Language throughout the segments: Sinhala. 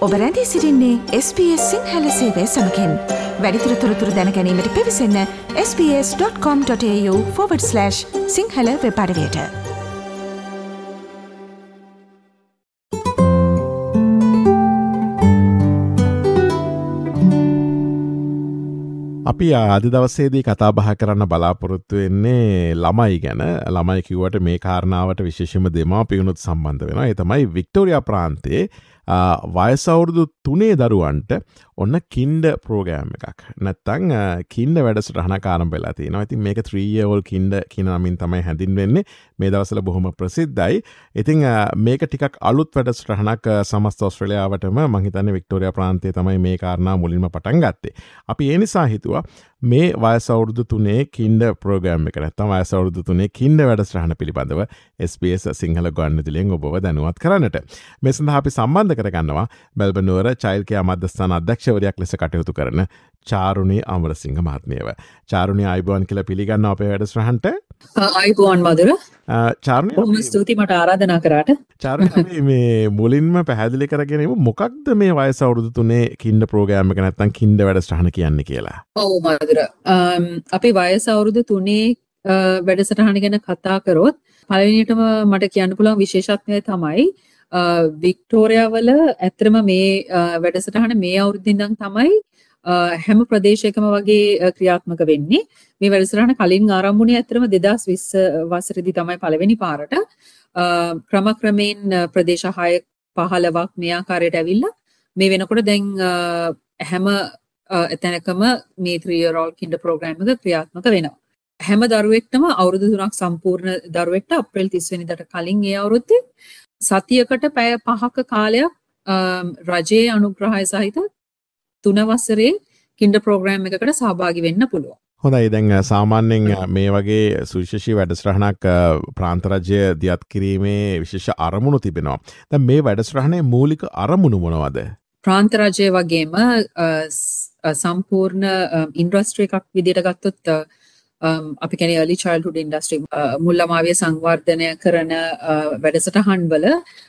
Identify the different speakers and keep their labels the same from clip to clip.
Speaker 1: ඔබ රැඳී සිරින්නේ SBS සිංහල සේවය සමකෙන්. වැඩිතුර තොරතුර දැනැනීමට පිවිසන්න ps.com.ta/ සිංහල වෙපඩවයට
Speaker 2: අපි ආදි දවසේදී කතා බහ කරන්න බලාපොරොත්තු වෙන්නේ ළමයි ගැන. ළමයි කිවට මේ කාරණාවට විශේෂම දෙමා පියුණුත් සම්බන්ධ වෙන එතමයි වික්ටෝරිය ප්‍රාන්තේ වයසවුරුදු තුනේ දරුවන්ට ඔන්න කින්ඩ ප්‍රෝගෑම් එකක්. නැත්තං කින්ඩ වැඩසට හනකාරම් වෙලා තින ඉති මේක ත්‍රීයවල් කින්ඩ කියනමින් තමයි හැඳින් වෙන්නේ මේ දවසල බොහොම ප්‍රසිද්ධයි. ඉතිං මේක ටිකක් අලුත් වැඩස් රහනක් සමස්ත ඔස්ට්‍රලයාාවටම මහිතන්න වික්ටෝරිය ප්‍රාන්තය තමයි මේ කාරණා මුලින්ම පටන් ගත්තේ. අපි ඒ නිසා හිතුවා මේ වයසවුරුදු තුනේ කින්ඩ ප්‍රෝගෑම් එක නැත්තම් වයසවුරුදු තුනේ කින්ඩ වැඩස්්‍රහණ පිළිබඳව SBS සිංහල ගන්න දිලෙන් ඔබව දැනුවත් කරන්නට. මෙසඳ අපි සම්බන්ධ කරගන්නවා බැල්බනුවර චයිල්කයා මධස්ථාන අධ්‍යක්ෂවරයක් ලෙස කටයුතු කරන චාරුණී අමරසිංහ මහත්මියව. චාරුණි අයිබෝන් කියල පිළිගන්න අපේ වැඩස්්‍රහන්ට
Speaker 3: අයිබෝන් මදුර.
Speaker 2: චාරණ
Speaker 3: හොම ස්තුති මට ආරාධනා කරාට.
Speaker 2: චාර මේ මුලින්ම පැහැදිලි කරගෙනීම මොකක්ද මේ වයස අවුරුදු තුනේ කින්ඩ ප්‍රෝගෑම නැත්තන් කින්ඩ වැඩස්ටහන කියන්න කියලා?
Speaker 3: ඔවු මදුර. අපි වයස අවුරුදු තුනේ වැඩසටහන ගැන කතා කරොත් පලවිනිටම මට කියන්න පුළන් විශේෂත්වය තමයි වික්ටෝරයාවල ඇත්‍රම මේ වැඩසටහන මේ අවුරුද්ධින්දන් තමයි හැම ප්‍රදේශයකම වගේ ක්‍රියාත්මක වෙන්නේ මේ වැඩසටහන කලින් ආරම්භුණේ ඇත්තටම 2020 වසරේදී තමයි පළවෙනි පාරට ක්‍රමක්‍රමයෙන් ප්‍රදේශ 6 15ක් මේ ආකාරයට ඇවිල්ලා මේ වෙනකොට දැන් හැම එතැනකම මේ 3 year old kinder program එක ක්‍රියාත්මක වෙනවා. හැම දරුවෙක්ටම අවුරුදු 3ක් සම්පූර්ණ දරුවෙක්ට අප්‍රේල් 30 වෙනිදාට කලින් ඒ අවුරුද්දේ සතියකට පැය 5ක කාලයක් රජයේ අනුග්‍රහය සහිත තුන වසරේ කින්ඩ ප්‍රෝග්‍රෑම් එකකට සහභාගි වෙන්න පුළුවන්.
Speaker 2: හොඳයි දැන් සාමාන්‍යෙන් මේ වගේ සුවිශෂී වැඩස්රහණක් ප්‍රාන්තරජය දියත් කිරීමේ විශේෂ අරමුණු තිබෙනවා. ද මේ වැඩස්රහණය මූලික අරමුණු මොනවද.
Speaker 3: ප්‍රාන්තරජය වගේම සම්පූර්ණ ඉන්ද්‍රස්ට්‍රී එකක් විදිට ගත්තොත් අපි කැන ලි චල්හුඩ ඉන්ඩස්ට්‍රී මුල්ලමාවිය සංවර්ධනය කරන වැඩසටහන් වල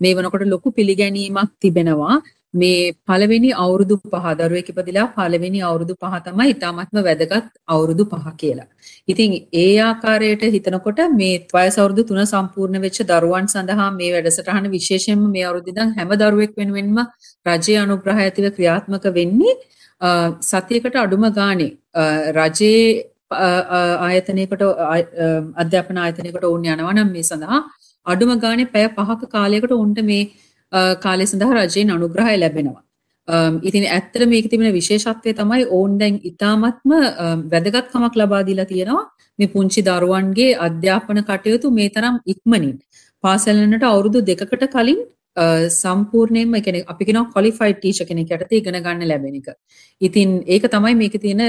Speaker 3: මේ වනකොට ලොකු පිළිගැනීමක් තිබෙනවා මේ පළවෙනි අවුරුදු පහ දරුවෙක් ඉපදිලා පළවෙනි අවුරුදු පහ තමයි ඉතාමත්ම වැදගත් අවුරුදු පහ කියලා. ඉතින් ඒ ආකාරයට හිතනකොට මේ වයස අවුරුදු 3 සම්පූර්ණ වෙච්ච දරුවන් සඳහා මේ වැඩසටහන විශේෂයෙන්ම මේ අවුරුද්ද ඉඳන් හැම දරුවෙක් වෙනුවෙන්ම රජයේ අනුග්‍රහය ඇතිව ක්‍රියාත්මක වෙන්නේ සතියකට අඩුම ගානේ රජයේ ආයතනයකට අධ්‍යාපන ආයතනයකට ඕන් යනවා නම් මේ සඳහා අඩුම ගානේ පැය පහක කාලයකට උන්ට මේ කාලය සඳහා රජයෙන් අනුග්‍රහය ලැබෙනවා. ඉතින් ඇත්තට මේක තිබෙන විශේෂත්වය තමයි ඔවුන් දැන් ඉතාමත්ම වැදගත්කමක් ලබා දීලා තියෙනවා මේ පුංචි දරුවන්ගේ අධ්‍යාපන කටයුතු මේ තරම් ඉක්මනින් පාසලනට අවුරුදු දෙකකට කලින් සම්පූර්ණයෙන්ම එකන අපි කෙන කොලිෆයිඩ් ටීච කෙනෙක් යටතේ ඉගෙන ගන්න ලැබෙන එක. ඉතින් ඒක තමයි මේක තියෙන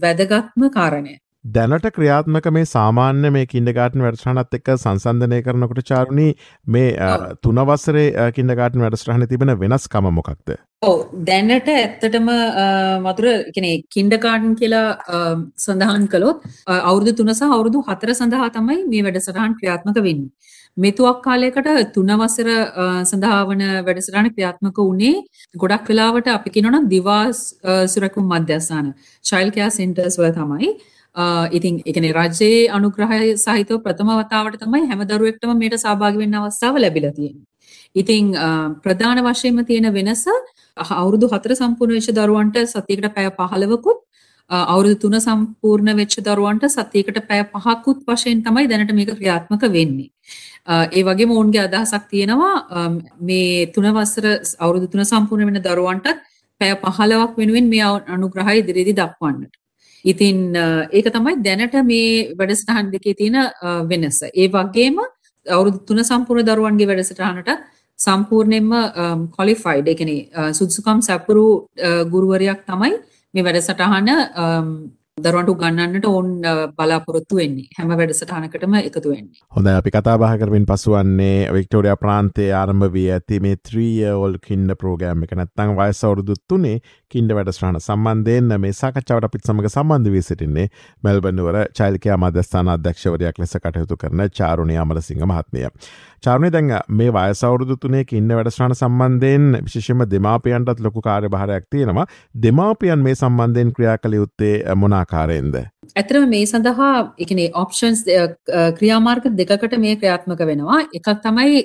Speaker 3: වැදගත්ම කාරණය.
Speaker 2: දැනට ක්‍රියාත්මක මේ සාමාන්‍ය මේ කින්ඩගාටන් වැඩස්ටහනත් එක්ක සංසන්ධනය කරනකොට චාරුණී මේ තුනවසරේ කින්ඩගාටන් වැඩස්ටහන තිබෙන වෙනස්කම මොකක්ද?
Speaker 3: ඔව්. දැනට ඇත්තටම මතුර කෙනෙ කින්ඩකාටන් කියලා සඳහන් කළොත් අවුරුදු තුන සහ අවුරුදු හතර සඳහා තමයි මේ වැඩසටහන් ක්‍රියාත්මක වෙන්නේ. මෙතුවක් කාලයකට තුනවසර සඳහාවන වැඩසටහන ක්‍රියාත්මක වුණේ ගොඩක් වෙලාවට අපි කියනවනම් දිවාස් සුරකුම් මධ්‍යස්ථාන. චයිල්ඩ් කෙයාර් සෙන්ටර්ස් වල තමයි ඉතින් එකන රජයේ අනුග්‍රහය සහිතව ප්‍රථම වතාවට තමයි හැම දරුවෙක්ටම මේට සහභාගි වෙන්න අවස්ථාව ලැබිලා තියෙන්නේ. ඉතින් ප්‍රධාන වශයෙන්ම තියෙන වෙනස අවුරුදු 4 සම්පූර්ණ වෙච්ච දරුවන්ට සතියකට පැය 15කුත් අවුරුදු 3 සම්පූර්ණ වෙච්ච දරුවන්ට සතියකට පැය 5කුත් වශයෙන් තමයි දැනට මේක ක්‍රියාත්මක වෙන්නේ. ඒ වගේම ඔවුන්ගේ අදහසක් තියෙනවා මේ 3 වසර අවුරුදු 3 සම්පූර්ණ වෙන දරුවන්ටත් පැය 15ක් වෙනුවෙන් මේ අනුග්‍රහය ඉදිරියේදී දක්වන්නට. ඉතින් ඒක තමයි දැනට මේ වැඩසටහන් දෙකේ තියෙන වෙනස. ඒ වගේම අවුරුදු 3 සම්පූර්ණ දරුවන්ගේ වැඩසටහනට සම්පූර්ණයෙන්ම ක්වොලිෆයිඩ් ඒ කියන්නේ සුදුසුකම් සැපුරු ගුරුවරයෙක් තමයි මේ වැඩසටහන දරුවන්ට උගන්වන්නට ඔවුන් බලාපොරොත්තු වෙන්නේ. හැම වැඩසටහනකටම එකතු වෙන්නේ.
Speaker 2: හොඳ අපි කතාබහ කරමින් පසුවන්නේ වික්ටෝරිය ප්‍රාන්තේ ආරම්භ වී ඇති මේ ත්‍රීය ඔල් කින්ඩ ප්‍රෝගෑම් එක නැත්තං වයසවරුදුත්තුනේ කින්ඩ වැඩස්්‍රහණ සම්බන්ධයෙන් මේ සාකච්ඡාවට අපිත් සමඟ සම්බන්ධ වී සිටින්නේ මෙල්බනුවර චෛල්කයා මධස්ථාන අධ්‍යක්ෂවරයක් ලෙස කටයුතු කරන චාරුණය අමල සිංහ මහත්මය. චාරණය දැන් මේ වයසවරුදු තුනේ ඉන්න වැඩස්්‍රාණ සම්බන්ධයෙන් විශෂම දෙමාපියන්ටත් ලොකු කාර්ය භාරයක් තියෙනවා. දෙමාපියන් මේ සම්බන්ධයෙන් ක්‍රියා කළ යුත්තේ මොනාකාරයෙන්ද.
Speaker 3: ඇතරම මේ සඳහා එකනේ ඔප්ෂන්ස් ක්‍රියාමාර්ග දෙකකට මේ ක්‍රියාත්මක වෙනවා එකක් තමයි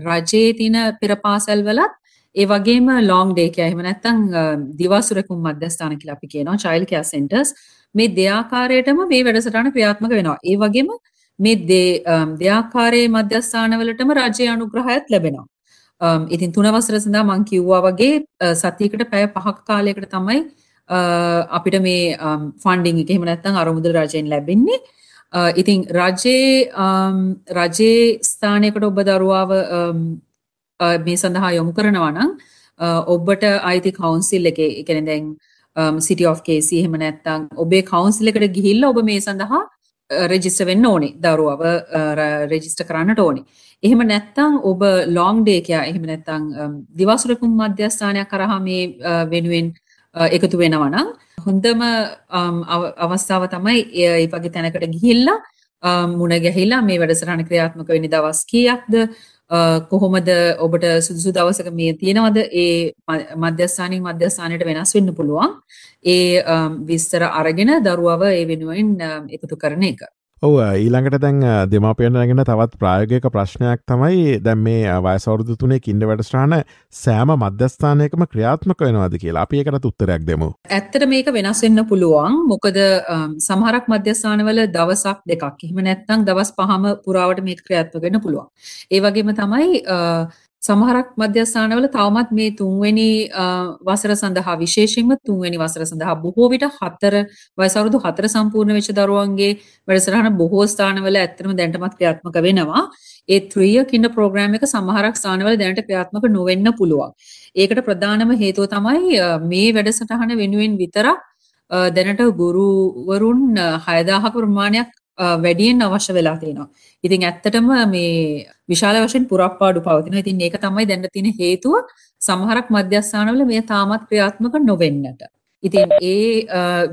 Speaker 3: රජයේ තින පෙරපාසැල් වලත් ඒ වගේම ලොං ඩේකය එහෙම නැත්තං දිවාසුරකුම් මධ්‍යස්ථාන කියලා අපි කියනවා චයිල් කෑ සෙන්ටර්ස් මේ දෙයාකාරයටම මේ වැඩසටහන ක්‍රියාත්මක වෙනවා ඒ වගේම මේ දෙයාකාරයේ මධ්‍යස්ථානවලටම රජය අනුග්‍රහයත් ලැබෙනවා. ඉතින් තුන වසර සඳහා මං කිව්වා වගේ සතියකට පැය පහක් කාලයකට තමයි අපිට මේ ෆන්ඩිං එක එහෙම නැත්නම් අරමුදල් රජයෙන් ලැබෙන්නේ. ඉතින් රජයේ රජයේ ස්ථානයකට ඔබ දරුවාව මේ සඳහා යොමු කරනවා නම් ඔබට අයිති කවුන්සිල් එකේ ඒ කියන්නේ දැන් සිටි ඔෆ් කේසි එහෙම නැත්නම් ඔබේ කවුන්සිල් එකට ගිහිල්ලා ඔබ මේ සඳහා රෙජිස්ටර් වෙන්න ඕනේ දරුවව රෙජිස්ටර් කරන්නට ඕනේ. එහෙම නැත්නම් ඔබ ලොං ඩේ කියා එහෙම නැත්නම් දිවාසුරකුම් මධ්‍යස්ථානයක් කරා මේ වෙනුවෙන් එකතු වෙනවා නම් හොඳම අවස්ථාව තමයි ඒ වගේ තැනකට ගිහිල්ලා මුණ ගැහිලා මේ වැඩසටහන ක්‍රියාත්මක වෙන්නේ දවස් කීයක්ද? කොහොමද ඔබට සුදුසු දවසක මේ තියෙනවද? ඒ මධ්‍යස්ථානින් මධ්‍යස්ථානයට වෙනස් වෙන්න පුළුවන්. ඒ විස්තර අරගෙන දරුවව ඒ වෙනුවෙන් එකතු කරන එක.
Speaker 2: ඔව ඊළඟට දැන් දෙමාපියන රැගෙන තවත් ප්‍රායගක ප්‍රශ්නයක් තමයි දැම් මේ වයසවරුදු තුනේ කින්ඩ වැඩස්ට්‍රාන සෑම මධ්‍යස්ථානයකම ක්‍රියාත්මක වෙනවාද කියලා අපි එකට උත්තරයක් දෙමු.
Speaker 3: ඇත්තට මේක වෙනස් වෙන්න පුළුවන් මොකද සමහරක් මධ්‍යස්ථානවල දවසක් දෙකක් එහෙම නැත්නම් දවස් පහම පුරාවට මේක ක්‍රියාත්මක වෙන්න පුළුවන්. ඒ වගේම තමයි සමහරක් මධ්‍යස්ථානවල තවමත් මේ තුන්වෙනි වසර සඳහා විශේෂයෙන්ම තුන්වෙනි වසර සඳහා බොහෝ විට හතර වයස අවුරුදු හතර සම්පූර්ණ වෙච්ච දරුවන්ගේ වැඩසටහන බොහෝ ස්ථානවල ඇත්තටම දැනටමත් ක්‍රියාත්මක වෙනවා. ඒ 3 year kinder program එක සමහරක් ස්ථානවල දැනට ක්‍රියාත්මක නොවෙන්න පුළුවන්. ඒකට ප්‍රධානම හේතුව තමයි මේ වැඩසටහන වෙනුවෙන් විතරක් දැනට ගුරුවරුන් 6000ක ප්‍රමාණයක් වැඩියෙන් අවශ්‍ය වෙලා තියෙනවා. ඉතින් ඇත්තටම මේ විශාල වශයෙන් පුරප්පාඩු පවතිනවා. ඉතින් ඒක තමයි දැන් තියෙන හේතුව සමහරක් මධ්‍යස්ථානවල මේ තාමත් ක්‍රියාත්මක නොවෙන්නට. ඉතින් ඒ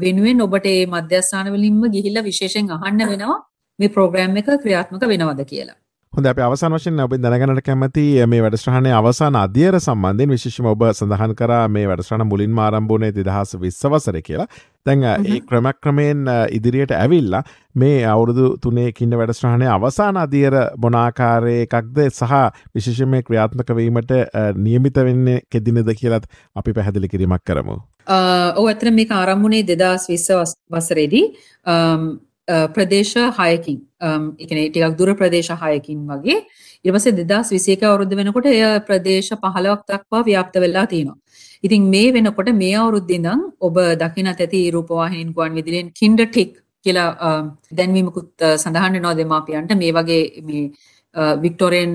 Speaker 3: වෙනුවෙන් ඔබට මේ මධ්‍යස්ථාන වලින්ම ගිහිල්ලා විශේෂයෙන් අහන්න වෙනවා මේ ප්‍රෝග්‍රෑම් එක ක්‍රියාත්මක වෙනවද කියලා.
Speaker 2: හොඳ අප අවසන් වශයෙන් ඔබ දැනගනට කැමති මේ වැඩස්්‍රහණය අවසාන අධියර සම්බන්ධයෙන් විශේෂම ඔබ සඳහන් කර මේ වැඩස්්‍රහණ මුලින් ආරම්භූනේ දෙදහස විශ්වසර කියලා. දැන් ඒ ක්‍රමක් ක්‍රමයෙන් ඉදිරියට ඇවිල්ලා මේ අවුරුදු තුනේ කින්න වැඩස්්‍රහණය අවසාන අධියර බොනාකාරයකක්ද සහ විශේෂම ක්‍රියාත්මක වීමට නියමිත වෙන්නේ කෙදිනද කියලත් අපි පැහැදිලි කිරීමක් කරමු.
Speaker 3: ඔ ඇතර මේ ආරම්භුණේ දෙදස් විශ්ව වසරේදී ප්‍රදේශ හයකින් එකන ටිකක් දුර ප්‍රදේශ හයකින් වගේ ඉවසේ දෙදස් විසේක අවුරුද්ධ වෙනකොට එය ප්‍රදේශ පහලවක් දක්වා ව්‍යාප්ත වෙලා තියෙනවා. ඉතින් මේ වෙනකොට මේ අවුරුද්ධිඳං ඔබ දකින ඇති රූපවාහින් ගුවන් විදිලෙන් කින්ඩ ටික් කියලා දැන්වීමකුත් සඳහන්න නෝ දෙමාපියන්ට මේ වගේ මේ වික්ටෝරෙන්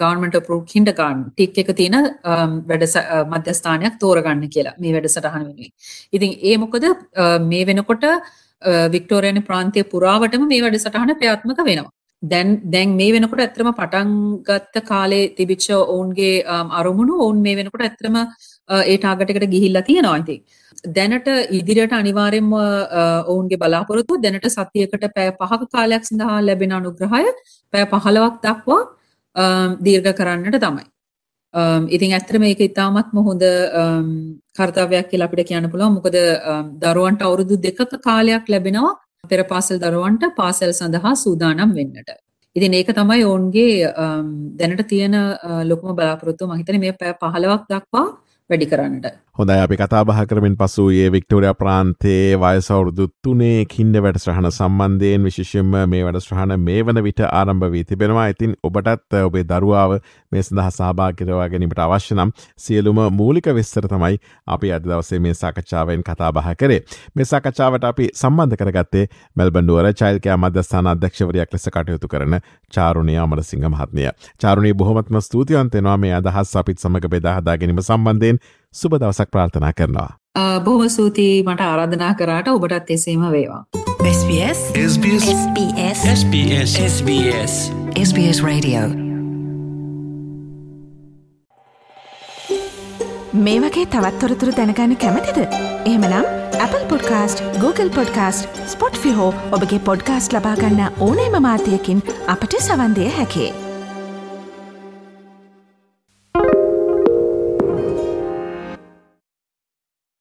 Speaker 3: ගවන්මට පරු හින්ඩ ගාන් ටික් එක තියෙන වැඩ මධ්‍යස්ථානයක් තෝරගන්න කියලා මේ වැඩ සටහන වෙනුවේ. ඉතින් ඒ මොකද මේ වෙනකොට වික්ටෝරයන ප්‍රාන්තය පුරාවටම මේ වැඩසටහන ප්‍රාත්මක වෙනවා. දැන් දැන් මේ වෙනකොට ඇත්තම පටන් ගත්ත කාලේ තිබිච්ච ඔවුන්ගේ අරමුණු ඔවුන් මේ වෙනකොට ඇත්තම ඒ ටාගට් එකට ගිහිල්ලා තියෙනවා ඉතින්. දැනට ඉදිරියට අනිවාර්යෙන්ම ඔවුන්ගේ බලාපොරොත්තුව දැනට සතියකට පැය පහක කාලයක් සඳහා ලැබෙන අනුග්‍රහය පැය 15ක් දක්වා දීර්ඝ කරන්නට තමයි. Um, ඉතින් ඇත්තට මේක ඉතාමත්ම හොඳ um, කර්තව්‍යයක් කියලා අපිට කියන්න පුළුවන්. මොකද um, දරුවන්ට අවුරුදු දෙකක කාලයක් ලැබෙනවා පෙර පාසල් දරුවන්ට පාසල් සඳහා සූදානම් වෙන්නට. ඉතින් ඒක තමයි ඔවුන්ගේ දැනට තියෙන uh, ලොකුම බලාපොරොත්තුව මම හිතන්නේ මේ 15ක් දක්වා වැඩි කරන්නට.
Speaker 2: හොඳයි අපි කතාබහ කරමින් පසු ඒ වික්ටෝරිය ප්‍රාන්තේ වයසවුරුදු තුනේ කින්ඩ වැඩස්්‍රහණ සම්බන්ධයෙන් විශෂයෙන්ම මේ වැඩස්්‍රහණ මේ වන විට ආරම්භ වී තිබෙනවා. ඉතින් ඔබටත් ඔබේ දරුවාව මේ සඳහා සහභාගිරවා ගැනීමට අවශ්‍ය නම් සියලුම මූලික විස්තර තමයි අපි අද දවසේ මේ සාකච්ඡාවෙන් කතාබහ කරේ. මේ සාකච්ඡාවට අපි සම්බන්ධ කරගත්තේ මෙල්බන්ඩුවර චෛල්කයා මධ්‍යස්ථාන අධ්‍යක්ෂවරයක් ලෙස කටයුතු කරන චාරුණය අමරසිංහ මහත්මය. චාරුණී බොහොමත්ම ස්තුතියන්තෙනවා මේ අදහස් අපිත් සමඟ බෙදාහදා ගැනීම සම්බන්ධයෙන් සුබ දවසක් ප්‍රාර්ථනා කරනවා.
Speaker 3: බොහොම සූතියි මට ආරාධනා කරාට ඔබටත් එසේම වේවා.
Speaker 4: SBS
Speaker 5: SBS
Speaker 4: SBS
Speaker 5: SBS SBS
Speaker 4: SBS Radio
Speaker 1: මේ වගේ තවත්තොරතුරු දැනගන්න කැමතිද. එහමනම් Apple podcast Google podcast Spotify ඔබගේ පොඩ්කාස්ට ලබාගන්න ඕනෑම මාධ්‍යයකින් අපට සවන්දය හැකේ.